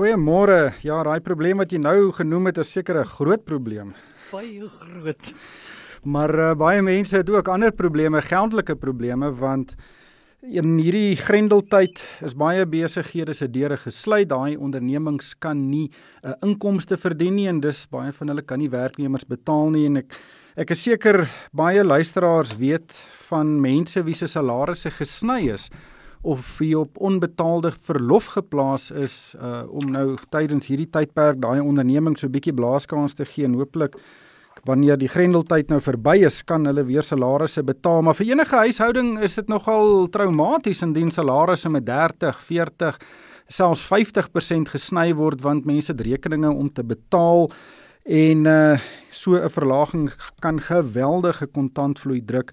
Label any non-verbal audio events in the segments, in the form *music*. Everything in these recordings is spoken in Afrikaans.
Goeiemôre. Ja, daai probleem wat jy nou genoem het is seker 'n groot probleem. Baie groot. Maar uh, baie mense het ook ander probleme, geldelike probleme want in hierdie grendeltyd is baie besighede se deure gesluit. Daai ondernemings kan nie 'n uh, eh, inkomste verdien nie en dis baie van hulle kan nie werknemers betaal nie en ek ek is seker baie luisteraars weet van mense wie se salarisse gesny is of wie op onbetaalde verlof geplaas is uh om nou tydens hierdie tydperk daai onderneming so bietjie blaaskans te gee en hooplik wanneer die grendeltyd nou verby is, kan hulle weer salarisse betaal, maar vir enige huishouding is dit nogal traumaties indien salarisse met 30, 40, selfs 50% gesny word want mense het rekeninge om te betaal en uh so 'n verlaging kan geweldige kontantvloei druk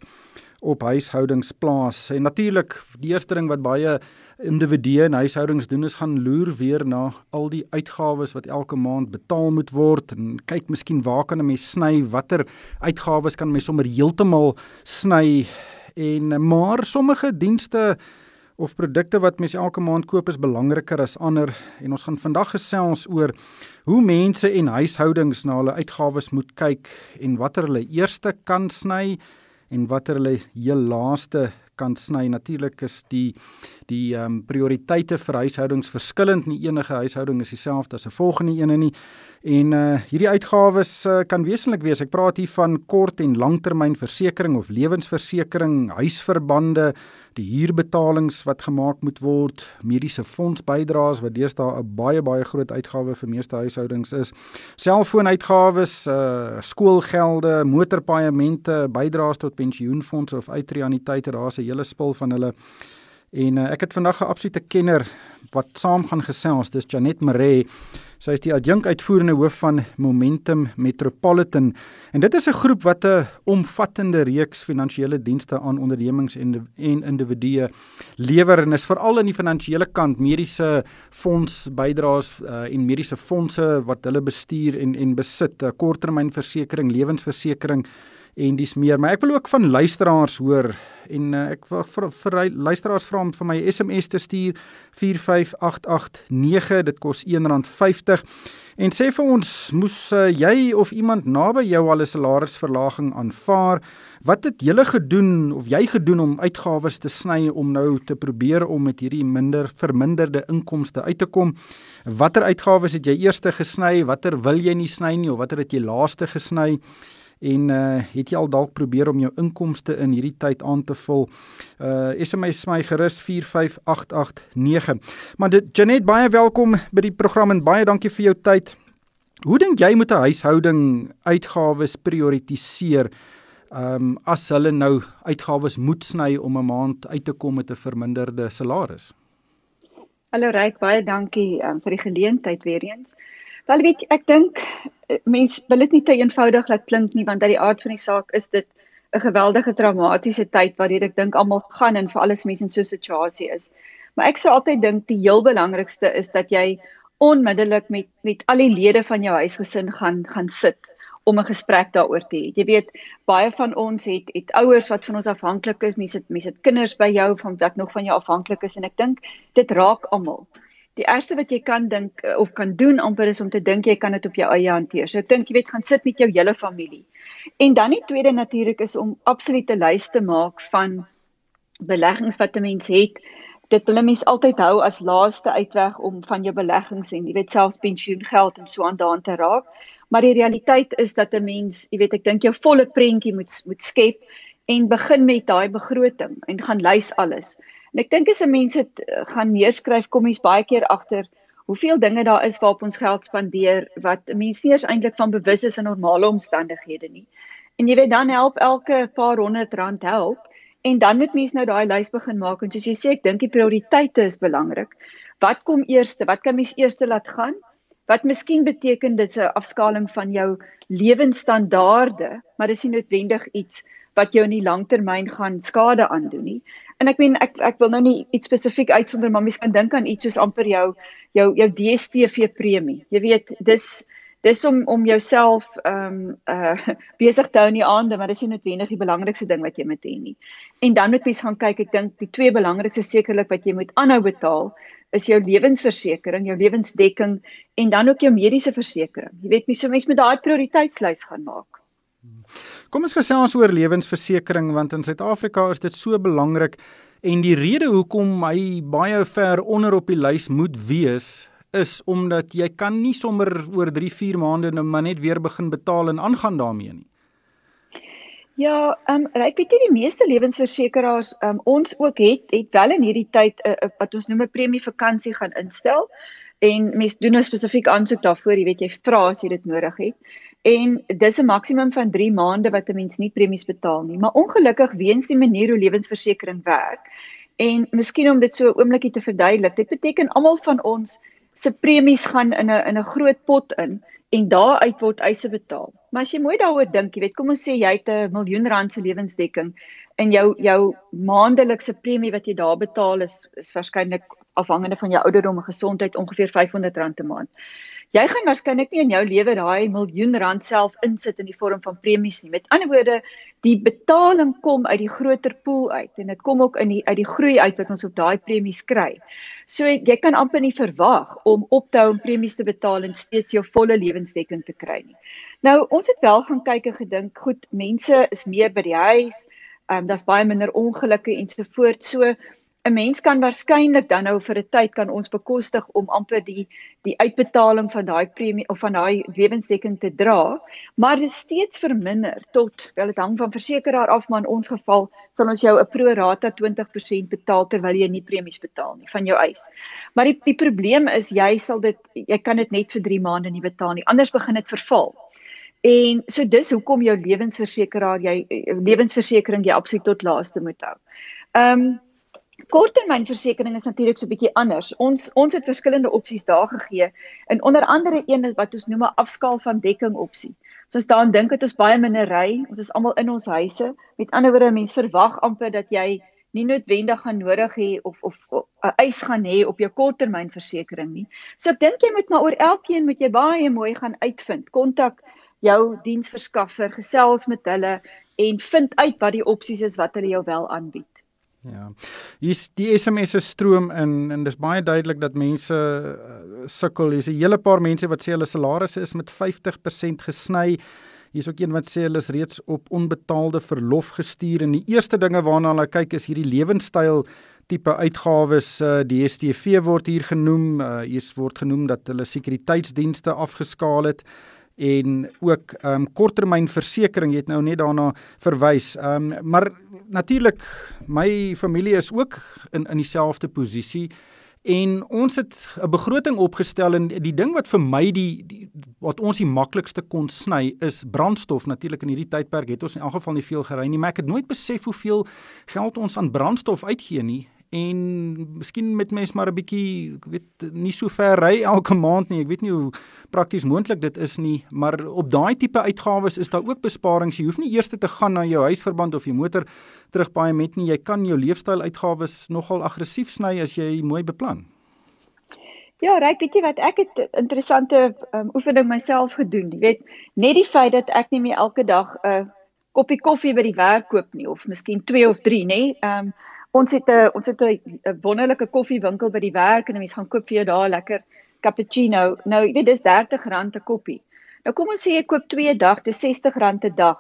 op huishoudings plaas. En natuurlik, die eerste ding wat baie individue en huishoudings doen is gaan loer weer na al die uitgawes wat elke maand betaal moet word. En kyk miskien waar kan 'n mens sny, watter uitgawes kan mens sommer heeltemal sny. En maar sommige dienste of produkte wat mens elke maand koop is belangriker as ander. En ons gaan vandag gesels oor hoe mense en huishoudings na hulle uitgawes moet kyk en watter hulle eerste kan sny en watter hulle heel laaste kan sny. Natuurlik is die die ehm um, prioriteite vir huishoudings verskillend. Nie enige huishouding is dieselfde as 'n volgende een nie. En uh hierdie uitgawes uh, kan wesentlik wees. Ek praat hier van kort en langtermynversekering of lewensversekering, huisverbande, die huurbetalings wat gemaak moet word, mediese fondsbydraes wat deesdae 'n baie baie groot uitgawe vir meeste huishoudings is. Selfoonuitgawes, uh skoolgelde, motorpaaiemente, bydraes tot pensioenfonds of uitreaniteite, daar's 'n hele spul van hulle. En uh, ek het vandag 'n absolute kenner wat saam gaan gesels. Dis Janet Maree. Sy is die adjunk uitvoerende hoof van Momentum Metropolitan en dit is 'n groep wat 'n omvattende reeks finansiële dienste aan ondernemings en en individue lewer en is veral in die finansiële kant mediese fonds bydraes uh, en mediese fondse wat hulle bestuur en en besit, 'n korttermynversekering, lewensversekering en dis meer. Maar ek wil ook van luisteraars hoor en uh, ek wil vir, vir luisteraars vra om vir my SMS te stuur 45889 dit kos R1.50 en sê vir ons moes uh, jy of iemand naby jou al 'n salarisverlaging aanvaar wat het julle gedoen of jy gedoen om uitgawes te sny om nou te probeer om met hierdie minder verminderde inkomste uit te kom? Watter uitgawes het jy eers gesny? Watter wil jy nie sny nie of watter het jy laaste gesny en uh het jy al dalk probeer om jou inkomste in hierdie tyd aan te vul. Uh SMS my gerus 45889. Maar dit Janet baie welkom by die program en baie dankie vir jou tyd. Hoe dink jy moet 'n huishouding uitgawes prioritiseer? Um as hulle nou uitgawes moet sny om 'n maand uit te kom met 'n verminderde salaris. Hallo Ryk, baie dankie um, vir die geleentheid weer eens. Wel weet ek dink eh, mense wil dit nie te eenvoudig laat klink nie want uit die aard van die saak is dit 'n geweldige traumatiese tyd wat ek dink almal gaan en vir alles mense in so 'n situasie is. Maar ek sou altyd dink die heel belangrikste is dat jy onmiddellik met met al die lede van jou huisgesin gaan gaan sit om 'n gesprek daaroor te hê. Jy weet, baie van ons het het ouers wat van ons afhanklik is, mense het mense het kinders by jou van wat nog van jou afhanklik is en ek dink dit raak almal die eerste wat jy kan dink eh, of kan doen amper is om te dink jy kan dit op jou eie hanteer. So ek dink jy weet gaan sit met jou hele familie. En dan die tweede natuurlik is om absolute lys te maak van beleggings wat 'n mens het. Dit wil 'n mens altyd hou as laaste uitweg om van jou beleggings en jy weet selfs pensioengeld en so aan daan te raak. Maar die realiteit is dat 'n mens, jy weet ek dink jou volle prentjie moet moet skep en begin met daai begroting en gaan lys alles. En ek dink as 'n mens dit eh, gaan neerskryf, kom mens baie keer agter hoeveel dinge daar is waarop ons geld spandeer wat 'n mens nie eens eintlik van bewus is in normale omstandighede nie. En jy weet dan help elke paar honderd rand help en dan moet mens nou daai lys begin maak en soos jy sê ek dink die prioriteite is belangrik. Wat kom eers? Wat kan mens eers laat gaan? Wat miskien beteken dit 'n afskaling van jou lewensstandaarde, maar dis nie noodwendig iets wat jou in die langtermyn gaan skade aandoen nie. En ek meen ek ek wil nou nie iets spesifiek uitsonder maar mens kan dink aan iets soos amper jou jou jou DStv premie. Jy weet, dis dis om om jouself ehm *laughs* um, uh besig te hou in die aande, maar dis nie noodwendig die belangrikste ding wat jy moet hê nie. En dan moet mens gaan kyk, ek dink die twee belangrikste sekerlik wat jy moet aanhou betaal is jou lewensversekering, jou lewensdekking en dan ook jou mediese versekering. Jy weet, mens mens moet daai prioriteitslys gaan maak. Kom ons gesels oor lewensversekering want in Suid-Afrika is dit so belangrik en die rede hoekom hy baie ver onder op die lys moet wees is omdat jy kan nie sommer oor 3, 4 maande nou maar net weer begin betaal en aangaan daarmee nie. Ja, ehm um, ek weet nie die meeste lewensversekeraars ehm um, ons ook het het wel in hierdie tyd 'n uh, uh, wat ons noem 'n premie vakansie gaan instel en mens doen nou spesifiek aansoek daarvoor, jy weet jy vra as jy dit nodig het. En dis 'n maksimum van 3 maande wat 'n mens nie premies betaal nie, maar ongelukkig weens die manier hoe lewensversekering werk en miskien om dit so 'n oombliekie te verduidelik, dit beteken almal van ons se premies gaan in 'n in 'n groot pot in en daaruit word eise betaal. Maar as jy mooi daaroor dink, jy weet, kom ons sê jy het 'n miljoen rand se lewensdekking en jou jou maandelikse premie wat jy daar betaal is is waarskynlik afhangende van jou ouderdom en gesondheid ongeveer R500 'n maand. Jy gaan waarskynlik nie in jou lewe daai miljoen rand self insit in die vorm van premies nie. Met ander woorde, die betaling kom uit die groter pool uit en dit kom ook in die uit die groei uit wat ons op daai premies kry. So jy kan amper nie verwag om op te hou om premies te betaal en steeds jou volle lewensdekking te kry nie. Nou ons het wel gaan kyk en gedink, goed, mense is meer by die huis, ehm um, daar's baie minder ongelukke ensovoorts. So 'n mens kan waarskynlik dan nou vir 'n tyd kan ons bekostig om amper die die uitbetaling van daai premie of van daai lewensdekking te dra, maar dit steeds verminder tot wel dit hang van versekeraar af, maar in ons geval sal ons jou 'n pro rata 20% betaal terwyl jy nie premies betaal nie van jou eis. Maar die die probleem is jy sal dit jy kan dit net vir 3 maande nie betaal nie, anders begin dit verval. En so dis hoekom jou lewensversekeraar jy lewensversekering jy absoluut tot laaste moet hou. Ehm um, Korttermynversekering is natuurlik so 'n bietjie anders. Ons ons het verskillende opsies daar gegee en onder andere een wat ons noem 'n afskaal van dekking opsie. Soos daaraan dink het ons baie minder ry, ons is almal in ons huise. Met ander woorde, mense verwag amper dat jy nie noodwendig gaan nodig hê of of 'n eis gaan hê op jou korttermynversekering nie. So ek dink jy moet maar oor elkeen moet jy baie mooi gaan uitvind. Kontak jou diensverskaffer, gesels met hulle en vind uit wat die opsies is wat hulle jou wel aanbied. Ja. Hier's die SMS'e stroom in en dis baie duidelik dat mense uh, sukkel. Hier's 'n hele paar mense wat sê hulle salarisse is met 50% gesny. Hier's ook een wat sê hulle is reeds op onbetaalde verlof gestuur en die eerste dinge waarna hulle kyk is hierdie lewenstyl tipe uitgawes uh, die STV word hier genoem. Uh, hier word genoem dat hulle sekuriteitsdienste afgeskaal het en ook ehm um, korttermynversekering jy het nou net daarna verwys. Ehm um, maar natuurlik my familie is ook in in dieselfde posisie en ons het 'n begroting opgestel en die ding wat vir my die, die wat ons die maklikste kon sny is brandstof. Natuurlik in hierdie tydperk het ons in elk geval nie veel gery nie, maar ek het nooit besef hoeveel geld ons aan brandstof uitgee nie en miskien met mens maar 'n bietjie ek weet nie so ver ry elke maand nie. Ek weet nie hoe prakties moontlik dit is nie, maar op daai tipe uitgawes is daar ook besparings. Jy hoef nie eers te gaan na jou huisverband of jou motor terug baie met nie. Jy kan jou leefstyl uitgawes nogal aggressief sny as jy mooi beplan. Ja, reg, weet jy wat ek het interessante um, oefening myself gedoen. Jy weet, net die feit dat ek nie meer elke dag 'n uh, koppie koffie by die werk koop nie of miskien 2 of 3, nê? Ehm um, Ons het 'n ons het 'n wonderlike koffiewinkel by die werk en 'n mens gaan koop vir jou daar lekker cappuccino. Nou, jy weet dis R30 'n koppie. Nou kom ons sê jy koop 2 dag, dis R60 'n dag.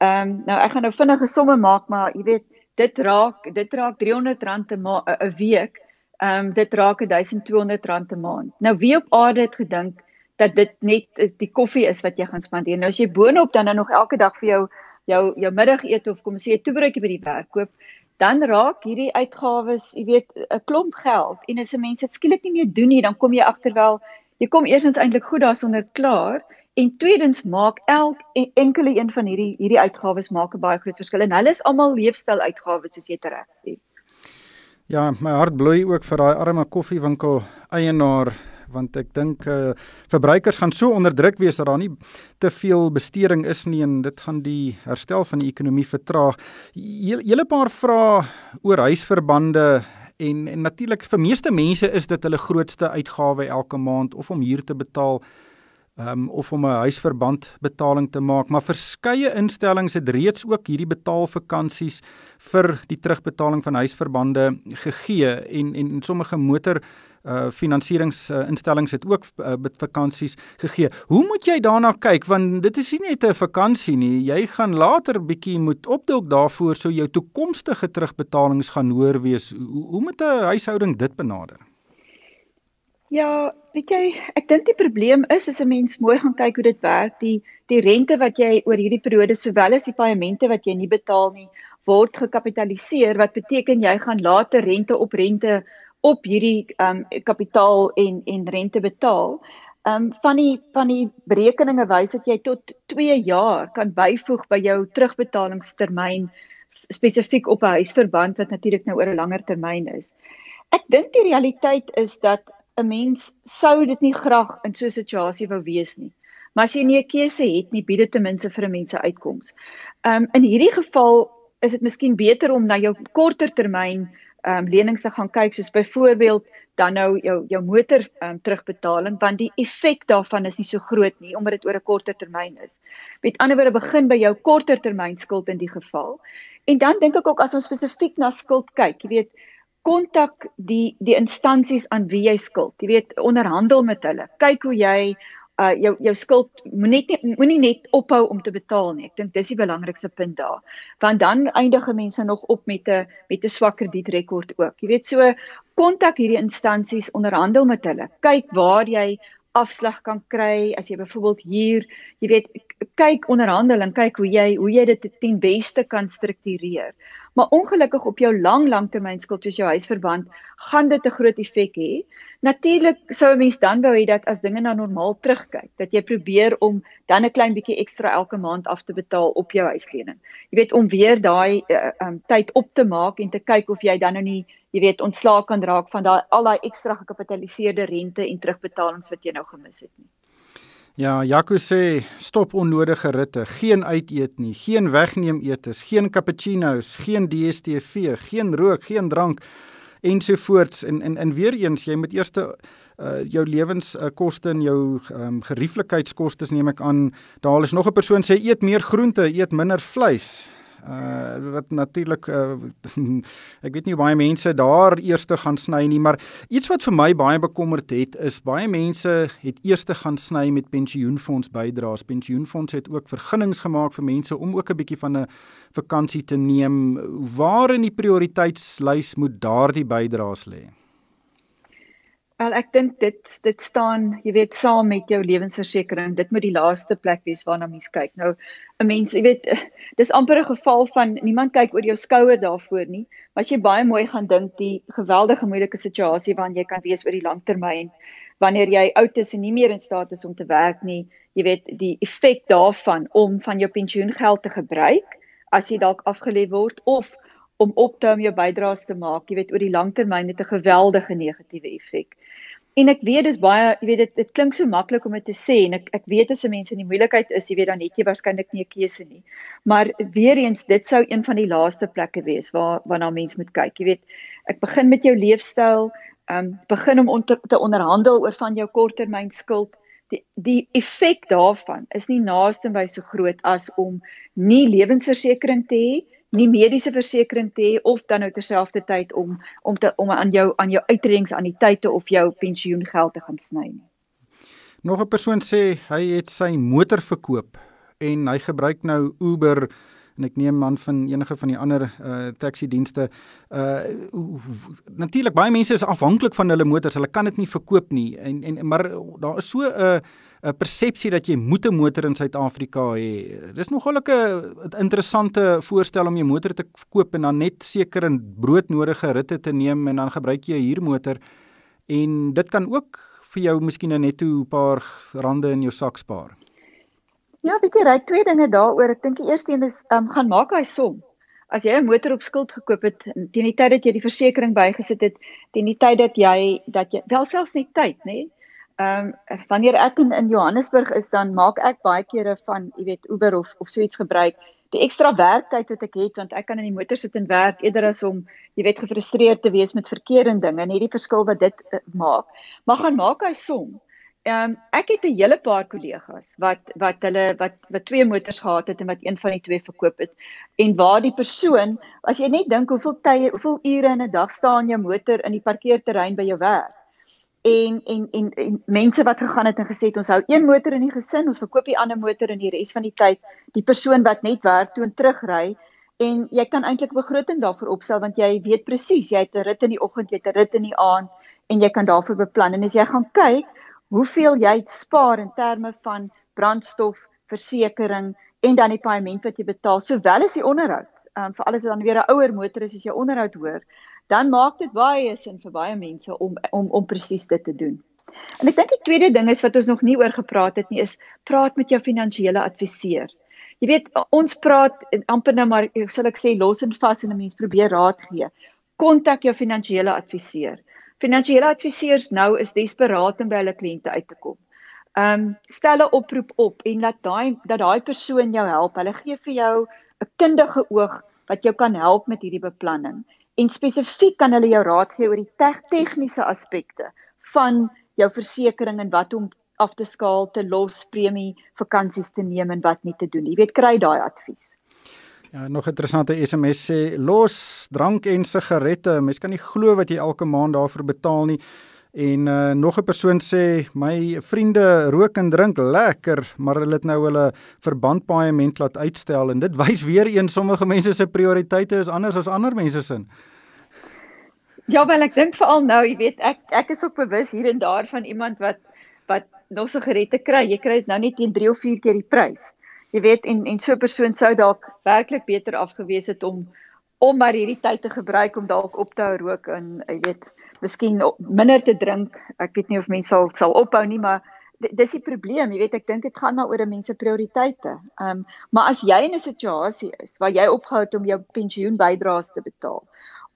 Ehm um, nou ek gaan nou vinnige somme maak, maar jy weet dit raak dit raak R300 'n 'n week. Ehm um, dit raak R1200 'n maand. Nou wie op aarde het gedink dat dit net die koffie is wat jy gaan spandeer. Nou as jy boonop dan nou nog elke dag vir jou jou jou middagete of kom sê 'n toebroodjie by die werk koop, dan raak hierdie uitgawes, jy weet, 'n klomp geld en as 'n mens dit skielik nie meer doen nie, dan kom jy agterwel jy kom eersins eintlik goed daarsonder klaar en tweedens maak elk en enkele een van hierdie hierdie uitgawes maak 'n baie groot verskil en hulle is almal leefstyl uitgawes soos jy reg sê. Ja, my hart bloei ook vir daai arme koffiewinkel eienaar want ek dink uh, verbruikers gaan so onderdruk wees dat daar nie te veel besteding is nie en dit gaan die herstel van die ekonomie vertraag. Julle paar vrae oor huisverbande en en natuurlik vir meeste mense is dit hulle grootste uitgawe elke maand of om huur te betaal um, of om 'n huisverband betaling te maak, maar verskeie instellings het reeds ook hierdie betaalvakansies vir die terugbetaling van huisverbande gegee en en sommige motor uh finansieringsinstellings uh, het ook uh, vakansies gegee. Hoe moet jy daarna kyk want dit is nie net 'n vakansie nie. Jy gaan later bietjie moet opdok daarvoor so jou toekomstige terugbetalings gaan hoër wees. Hoe, hoe moet 'n huishouding dit benader? Ja, weet jy, ek dink die probleem is as 'n mens mooi gaan kyk hoe dit werk, die die rente wat jy oor hierdie periode sowel as die paemente wat jy nie betaal nie, word gekapitaliseer wat beteken jy gaan later rente op rente op hierdie ehm um, kapitaal en en rente betaal. Ehm um, van die van die berekeninge wys dat jy tot 2 jaar kan byvoeg by jou terugbetalingstermyn spesifiek op 'n huisverband wat natuurlik nou oor 'n langer termyn is. Ek dink die realiteit is dat 'n mens sou dit nie graag in so 'n situasie wou wees nie. Maar as jy nie 'n keuse het nie, bied dit ten minste vir 'n mens 'n uitkoms. Ehm um, in hierdie geval is dit miskien beter om na jou korter termyn um, lenings te gaan kyk soos byvoorbeeld dan nou jou jou motor ehm um, terugbetaling want die effek daarvan is nie so groot nie omdat dit oor 'n korter termyn is. Met ander woorde begin by jou korter termyn skuld in die geval. En dan dink ek ook as ons spesifiek na skuld kyk, jy weet, kontak die die instansies aan wie jy skuld. Jy weet, onderhandel met hulle. Kyk hoe jy uh jou jou skuld moenie moenie net ophou om te betaal nie. Ek dink dis die belangrikste punt daar. Want dan eindige mense nog op met 'n met 'n swak kredietrekord ook. Jy weet so kontak hierdie instansies, onderhandel met hulle. Kyk waar jy afslag kan kry as jy byvoorbeeld hier, jy weet, kyk onderhandel en kyk hoe jy hoe jy dit ten beste kan struktureer. Maar ongelukkig op jou lang langtermynskuld soos jou huisverband, gaan dit 'n groot effek hê. Natuurlik sou 'n mens dan wou hê dat as dinge na normaal terugkyk, dat jy probeer om dan 'n klein bietjie ekstra elke maand af te betaal op jou huislening. Jy weet om weer daai uh, um, tyd op te maak en te kyk of jy dan nou nie, jy weet, ontslaak kan raak van daai al daai ekstra gekapitaliseerde rente en terugbetalings wat jy nou gemis het nie. Ja, Jaco sê stop onnodige ritte, geen uiteet nie, geen wegneem etes, geen cappuccino's, geen DStv, geen rook, geen drank ensovoorts. En en en weer eens jy moet eers uh jou lewenskoste uh, en jou um, gerieflikheidskoste neem ek aan. Daar is nog 'n persoon sê eet meer groente eet minder vleis uh wat natuurlik uh, *laughs* ek weet nie baie mense daar eers te gaan sny nie maar iets wat vir my baie bekommerd het is baie mense het eers te gaan sny met pensioenfonds bydraes. Pensioenfonds het ook vergunnings gemaak vir mense om ook 'n bietjie van 'n vakansie te neem. Waar in die prioriteitslys moet daardie bydraes lê Wel ek dink dit dit staan, jy weet, saam met jou lewensversekering. Dit moet die laaste plek wees waarna mens kyk. Nou 'n mens, jy weet, *laughs* dis amper 'n geval van niemand kyk oor jou skouer daarvoor nie. Maar as jy baie mooi gaan dink die geweldige moeilike situasie waarin jy kan wees oor die langtermyn wanneer jy oud is en nie meer in staat is om te werk nie, jy weet, die effek daarvan om van jou pensioengeld te gebruik as jy dalk afgelê word of om op te hou om jou bydraes te maak, jy weet oor die langtermyn het 'n geweldige negatiewe effek. En ek weet dis baie, jy weet dit dit klink so maklik om dit te sê en ek ek weet as 'n mens in die moeilikheid is, jy weet dan het jy waarskynlik nie 'n keuse nie. Maar weer eens, dit sou een van die laaste plekke wees waar waarna mens moet kyk. Jy weet, ek begin met jou leefstyl, ehm um, begin om on te, onderhandel oor van jou korttermynskuld. Die die effek daarvan is nie naaste by so groot as om nie lewensversekering te hê nie mediese versekerings te hê of dan nou terselfdertyd om om te om aan jou aan jou uitredingsaniteite of jou pensioengeld te gaan sny nie. Nog 'n persoon sê hy het sy motor verkoop en hy gebruik nou Uber en ek neem aan van enige van die ander uh taxi dienste uh natuurlik baie mense is afhanklik van hulle motors hulle kan dit nie verkoop nie en en maar daar is so 'n uh, 'n persepsie dat jy moet 'n motor in Suid-Afrika hê. Dis nogal 'n interessante voorstel om jou motor te koop en dan net seker 'n broodnodige ritte te neem en dan gebruik jy 'n huurmotor en dit kan ook vir jou miskien net 'n paar rande in jou sak spaar. Ja, weet jy, ry twee dinge daaroor. Ek dink die eerste een is um, gaan maak hy som. As jy 'n motor op skuld gekoop het teen die tyd dat jy die versekerings bygesit het, teen die tyd dat jy dat jy wel selfs nie tyd, nê? Nee? Ehm um, wanneer ek in, in Johannesburg is dan maak ek baie kere van, jy weet, Uber of of so iets gebruik. Die ekstra werktyd wat ek het want ek kan in die motor sit en werk eerder as om, jy weet, gefrustreerd te wees met verkeer en dinge. Net die verskil wat dit uh, maak. Maar gaan maak hy som. Ehm um, ek het 'n hele paar kollegas wat wat hulle wat wat twee motors gehad het en wat een van die twee verkoop het. En waar die persoon, as jy net dink hoeveel tye, hoeveel ure in 'n dag staan jou motor in die parkeerterrein by jou werk en en en, en mense wat gegaan het en gesê het ons hou een motor in die gesin, ons verkoop die ander motor in die res van die tyd die persoon wat net werk toe en terugry en jy kan eintlik begroting daarvoor opstel want jy weet presies jy het 'n rit in die oggend, jy het 'n rit in die aand en jy kan daarvoor beplan en as jy gaan kyk hoeveel jy spaar in terme van brandstof, versekerings en dan die paaiement wat jy betaal sowel as die onderhoud. Ehm um, vir alles wat dan weer 'n ouer motor is as jy onderhoud hoor, dan maak dit baie sin vir baie mense om om om presies dit te doen. En ek dink die tweede ding is wat ons nog nie oor gepraat het nie is praat met jou finansiële adviseur. Jy weet ons praat amper nou maar sal ek sê los en vas en 'n mens probeer raad gee. Kontak jou finansiële adviseur. Finansiële adviseurs nou is desperaat om by hulle kliënte uit te kom. Ehm um, stel 'n oproep op en laat daai dat daai persoon jou help. Hulle gee vir jou 'n kundige oog wat jou kan help met hierdie beplanning en spesifiek kan hulle jou raad gee oor die tegniese aspekte van jou versekerings en wat om af te skaal, te los, premie, vakansies te neem en wat nie te doen. Jy weet kry daai advies. Ja, nog 'n interessante SMS sê los drank en sigarette. Mens kan nie glo wat jy elke maand daarvoor betaal nie. En uh, nog 'n persoon sê my vriende rook en drink lekker, maar hulle het nou hulle verbandpaaiement laat uitstel en dit *laughs* wys weer een sommige mense se prioriteite is anders as ander mense se. Ja, wel ek dink veral nou, jy weet, ek ek is ook bewus hier en daar van iemand wat wat nog sigarette kry. Jy kry dit nou net teen 3 of 4 keer die prys. Jy weet en en so 'n persoon sou dalk werklik beter afgewees het om om maar hierdie tyd te gebruik om dalk op te hou rook en jy weet miskien minder te drink. Ek weet nie of mense sal sal ophou nie, maar dis die probleem. Jy weet, ek dink dit gaan maar oor 'n mens se prioriteite. Ehm, um, maar as jy in 'n situasie is waar jy opgehou het om jou pensioen bydraes te betaal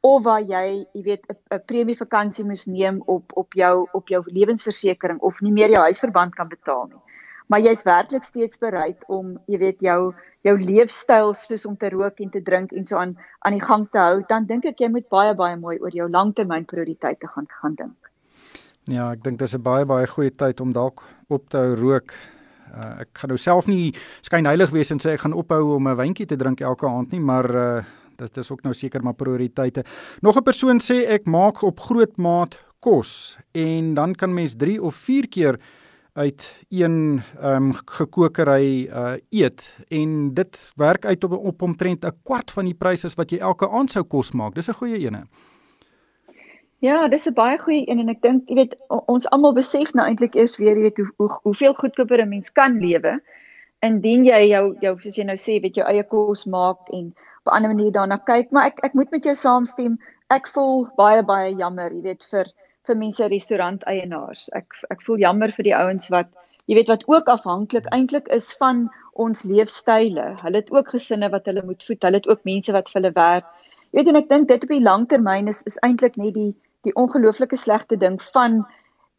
of waar jy, jy weet, 'n premie vakansie moes neem op op jou op jou lewensversekering of nie meer jou huisverband kan betaal nie. Maar jy's werklik steeds bereid om, jy weet, jou jou leefstyl soos om te rook en te drink en so aan aan die gang te hou, dan dink ek jy moet baie baie mooi oor jou langtermynprioriteite gaan gaan dink. Ja, ek dink dis 'n baie baie goeie tyd om dalk op te hou rook. Uh, ek gaan nou self nie skyn heilig wees en sê ek gaan ophou om 'n wyntjie te drink elke aand nie, maar uh, dit is ook nou seker maar prioriteite. Nog 'n persoon sê ek maak op groot maat kos en dan kan mens 3 of 4 keer uit een ehm um, gekookery uh eet en dit werk uit op op omtrent 'n kwart van die pryse wat jy elke aand sou kos maak. Dis 'n goeie ene. Ja, dis 'n baie goeie een en ek dink jy weet ons almal besef nou eintlik eers weer jy weet hoe, hoe hoeveel goedkoper 'n mens kan lewe indien jy jou jou soos jy nou sê weet jou eie kos maak en op 'n ander manier daarna kyk, maar ek ek moet met jou saamstem. Ek voel baie baie jammer, jy weet vir vir mense restaurant eienaars. Ek ek voel jammer vir die ouens wat jy weet wat ook afhanklik eintlik is van ons leefstyle. Hulle het ook gesinne wat hulle moet voed. Hulle het ook mense wat vir hulle werk. Jy weet en ek dink dit op die langtermyn is is eintlik net die die ongelooflike slegte ding van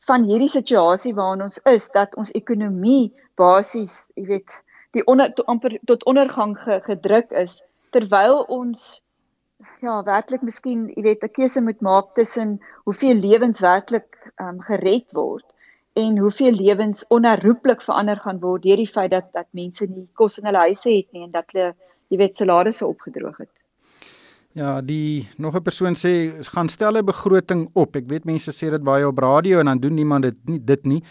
van hierdie situasie waarin ons is dat ons ekonomie basies, jy weet, die onder to, amper tot ondergang ge, gedruk is terwyl ons ja, werklik miskien, jy weet, 'n keuse moet maak tussen hoeveel lewens werklik ehm um, gered word en hoeveel lewens onherroepelik verander gaan word deur die feit dat dat mense nie kos in hulle huise het nie en dat hulle, jy weet, salarisse opgedroog het. Ja, die nog 'n persoon sê gaan stel 'n begroting op. Ek weet mense sê dit baie op radio en dan doen niemand dit nie dit nie.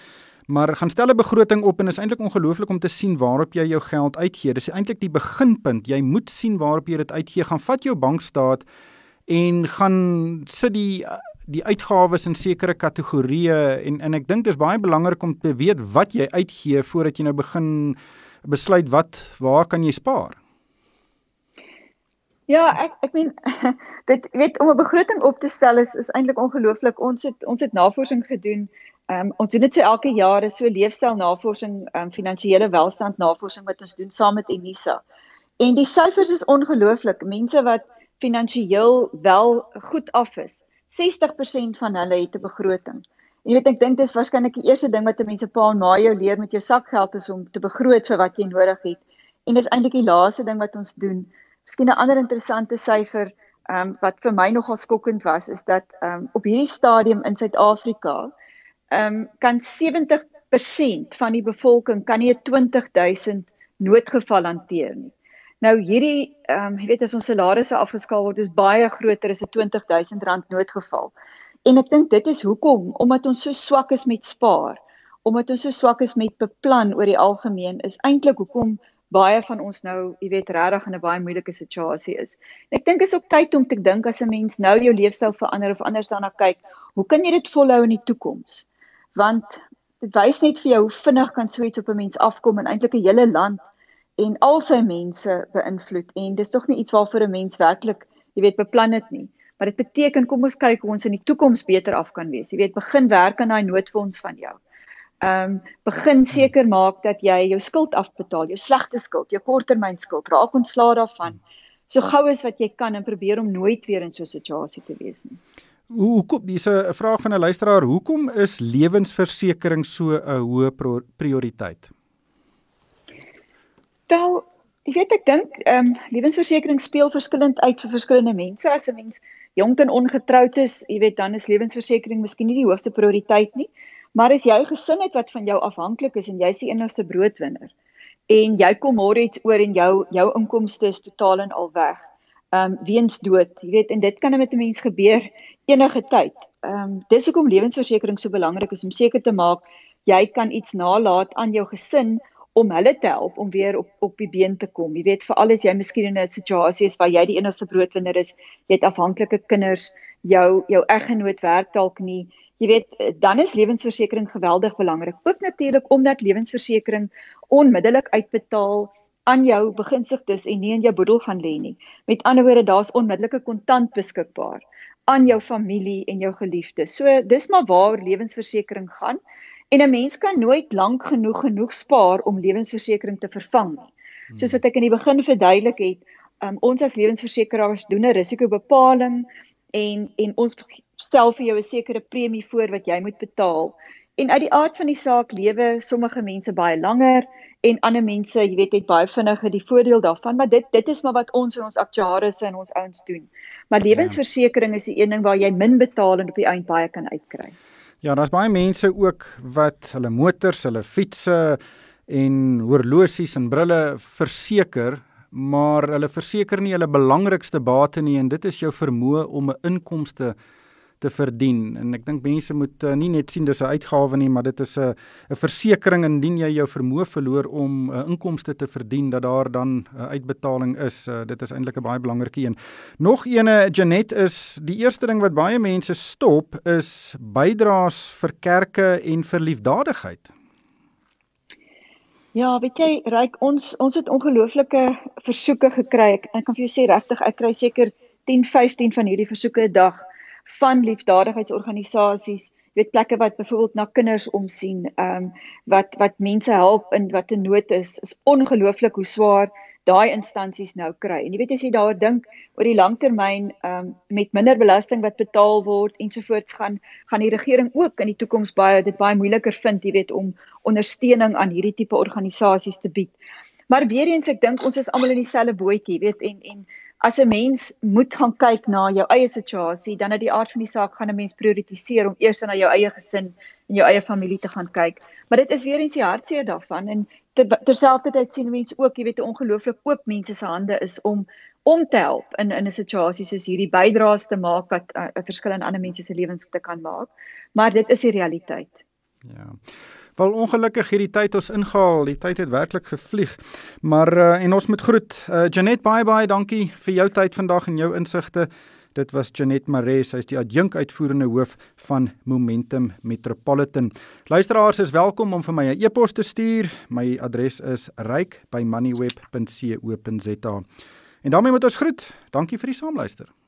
Maar gaan stel 'n begroting op en is eintlik ongelooflik om te sien waarop jy jou geld uitgee. Dis eintlik die beginpunt. Jy moet sien waarop jy dit uitgee. Gaan vat jou bankstaat en gaan sit die die uitgawes in sekere kategorieë en en ek dink dis baie belangrik om te weet wat jy uitgee voordat jy nou begin besluit wat waar kan jy spaar. Ja, ek ek meen *laughs* dit weet om 'n begroting op te stel is is eintlik ongelooflik. Ons het ons het navorsing gedoen Ehm um, ons doen dit so elke jaar, is so leefstylnavorsing, ehm um, finansiële welstand navorsing wat ons doen saam met Unisa. En die syfers is ongelooflik. Mense wat finansiëel wel goed af is, 60% van hulle het 'n begroting. En jy weet ek dink dis waarskynlik die eerste ding wat 'n mens 'n paar na jou leer met jou sakgeld is om te begroot vir wat jy nodig het. En dis eintlik die laaste ding wat ons doen. Miskien 'n ander interessante syfer ehm um, wat vir my nogal skokkend was is dat ehm um, op hierdie stadium in Suid-Afrika ehm um, kan 70% van die bevolking kan nie 'n 20000 noodgeval hanteer nie. Nou hierdie ehm um, jy weet as ons salarisse afgeskaal word is baie groter as 'n 20000 rand noodgeval. En ek dink dit is hoekom omdat ons so swak is met spaar, omdat ons so swak is met beplan oor die algemeen, is eintlik hoekom baie van ons nou, jy weet, regtig in 'n baie moeilike situasie is. En ek dink is ook tyd om te dink as 'n mens nou jou leefstyl verander of anders daarna kyk, hoe kan jy dit volhou in die toekoms? Want dit wys net vir jou hoe vinnig kan so iets op 'n mens afkom en eintlik 'n hele land en al sy mense beïnvloed en dis tog nie iets waarvoor 'n mens werklik, jy weet, beplan het nie. Maar dit beteken kom ons kyk hoe ons in die toekoms beter af kan wees. Jy weet, begin werk aan daai noodfonds van jou ehm um, begin seker maak dat jy jou skuld afbetaal, jou slegte skuld, jou korttermynskuld, raak ontslae daarvan. So gou as wat jy kan en probeer om nooit weer in so 'n situasie te wees nie. Hoe hoekom dis 'n vraag van 'n luisteraar, hoekom is lewensversekering so 'n hoë prioriteit? Wel, ek weet ek dink ehm um, lewensversekering speel verskillend uit vir verskillende mense. As 'n mens jonk en ongetroud is, jy weet dan is lewensversekering miskien nie die hoogste prioriteit nie. Maar as jy gesin het wat van jou afhanklik is en jy's die enigste broodwinner en jy kom môre iets oor en jou jou inkomste is totaal en al weg. Ehm um, weens dood, jy weet en dit kan met 'n mens gebeur enige tyd. Ehm um, dis hoekom lewensversekering so belangrik is om seker te maak jy kan iets nalat aan jou gesin om hulle te help om weer op op die been te kom. Jy weet veral as jy miskien in 'n situasie is waar jy die enigste broodwinner is, jy het afhanklike kinders, jou jou eggenoot werk dalk nie Jy weet, dan is lewensversekering geweldig belangrik. Ook natuurlik omdat lewensversekering onmiddellik uitbetaal aan jou begunstigdes en nie in jou boedel gaan lê nie. Met ander woorde, daar's onmiddellike kontant beskikbaar aan jou familie en jou geliefdes. So dis maar waar lewensversekering gaan. En 'n mens kan nooit lank genoeg genoeg spaar om lewensversekering te vervang nie. Soos wat ek in die begin verduidelik het, um, ons as lewensversekeraars doen 'n risikobepaling en en ons stel vir jou 'n sekere premie voor wat jy moet betaal. En uit die aard van die saak lewe sommige mense baie langer en ander mense, jy weet, het baie vinniger die voordeel daarvan, maar dit dit is maar wat ons en ons aktuarisse en ons ouens doen. Maar lewensversekering ja. is die een ding waar jy min betaal en op die eind baie kan uitkry. Ja, daar's baie mense ook wat hulle motors, hulle fietses en horlosies en brille verseker, maar hulle verseker nie hulle belangrikste bate nie en dit is jou vermoë om 'n inkomste te verdien. En ek dink mense moet uh, nie net sien dis 'n uitgawe nie, maar dit is 'n 'n versekering indien jy jou vermoë verloor om uh, inkomste te verdien dat daar dan 'n uh, uitbetaling is. Uh, dit is eintlik 'n baie belangrike een. Nog eene Janet is die eerste ding wat baie mense stop is bydraes vir kerke en vir liefdadigheid. Ja, weet jy, Ryk, ons ons het ongelooflike versoeke gekry. Ek, ek kan vir jou sê regtig, ek kry seker 10, 15 van hierdie versoeke 'n dag van liefdadigheidsorganisasies, weet plekke wat byvoorbeeld na kinders omsien, ehm um, wat wat mense help in wat 'n nood is, is ongelooflik hoe swaar daai instansies nou kry. En jy weet as jy daaroor dink oor die langtermyn ehm um, met minder belasting wat betaal word ensovoorts gaan gaan die regering ook in die toekoms baie dit baie moeiliker vind, jy weet om ondersteuning aan hierdie tipe organisasies te bied. Maar weer eens ek dink ons is almal in dieselfde bootjie, weet en en as 'n mens moet gaan kyk na jou eie situasie, dan uit die aard van die saak gaan 'n mens prioritiseer om eers na jou eie gesin en jou eie familie te gaan kyk. Maar dit is weer eens die hartseer daarvan en terselfdertyd sien mense ook, jy weet, hoe ongelooflik oop mense se hande is om om te help in in 'n situasie soos hierdie bydraes te maak wat 'n uh, verskil in ander mense se lewens te kan maak. Maar dit is die realiteit. Ja. Wel ongelukkig hierdie tyd ons ingehaal. Die tyd het werklik gevlieg. Maar uh, en ons moet groet. Uh, Janet baie baie dankie vir jou tyd vandag en jou insigte. Dit was Janet Maree, sy is die adjunk uitvoerende hoof van Momentum Metropolitan. Luisteraars is welkom om vir my 'n e-pos te stuur. My adres is ryk@moneyweb.co.za. En daarmee moet ons groet. Dankie vir die saamluister.